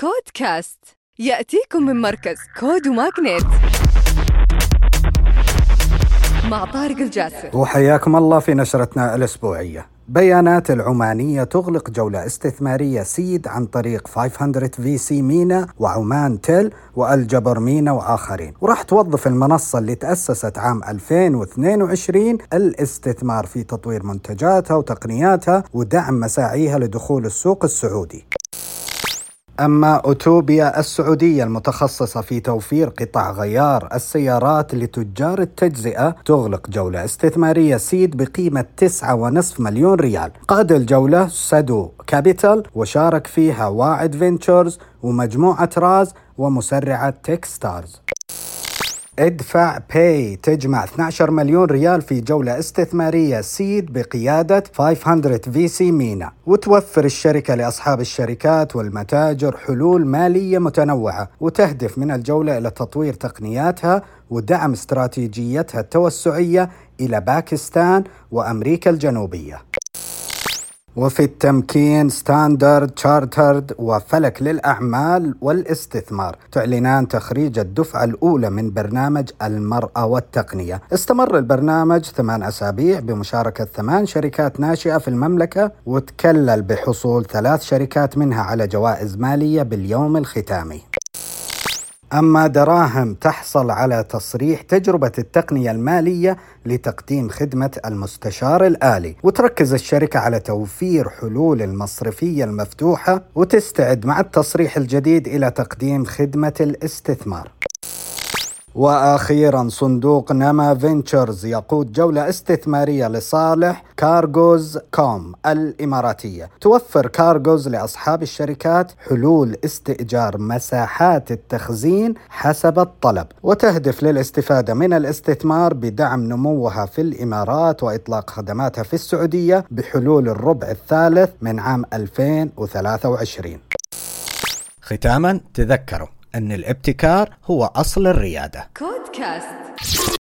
كود كاست يأتيكم من مركز كود وماغنيت مع طارق الجاسر وحياكم الله في نشرتنا الأسبوعية. بيانات العمانية تغلق جولة استثمارية seed عن طريق 500 VC مينا وعمان تل والجبر مينا وآخرين. وراح توظف المنصة اللي تأسست عام 2022 الاستثمار في تطوير منتجاتها وتقنياتها ودعم مساعيها لدخول السوق السعودي. أما أوتوبيا السعودية المتخصصة في توفير قطع غيار السيارات لتجار التجزئة تغلق جولة استثمارية seed بقيمة 9.5 مليون ريال. قاد الجولة سدو كابيتال وشارك فيها واعد فينتشرز ومجموعة راز ومسرعة تيك ستارز ادفع باي تجمع 12 مليون ريال في جولة استثمارية. seed بقيادة 500 VC مينا. وتوفر الشركة لأصحاب الشركات والمتاجر حلول مالية متنوعة وتهدف من الجولة إلى تطوير تقنياتها ودعم استراتيجيتها التوسعية إلى باكستان وأمريكا الجنوبية. وفي التمكين ستاندرد تشارترد وفلك للأعمال والاستثمار. تعلنان تخريج الدفعة الأولى من برنامج المرأة والتقنية. استمر البرنامج ثمان أسابيع بمشاركة ثمان شركات ناشئة في المملكة وتكلل بحصول ثلاث شركات منها على جوائز مالية باليوم الختامي. أما دراهم تحصل على تصريح تجربة التقنية المالية لتقديم خدمة المستشار الآلي. وتركز الشركة على توفير حلول المصرفية المفتوحة وتستعد مع التصريح الجديد إلى تقديم خدمة الاستثمار. وأخيرا صندوق نما فينتشرز يقود جولة استثمارية لصالح كارغوز كوم الإماراتية. توفر كارغوز لأصحاب الشركات حلول استئجار مساحات التخزين حسب الطلب وتهدف للاستفادة من الاستثمار بدعم نموها في الإمارات وإطلاق خدماتها في السعودية بحلول الربع الثالث من عام 2023 ختاما تذكروا أن الابتكار هو أصل الريادة. كود كاست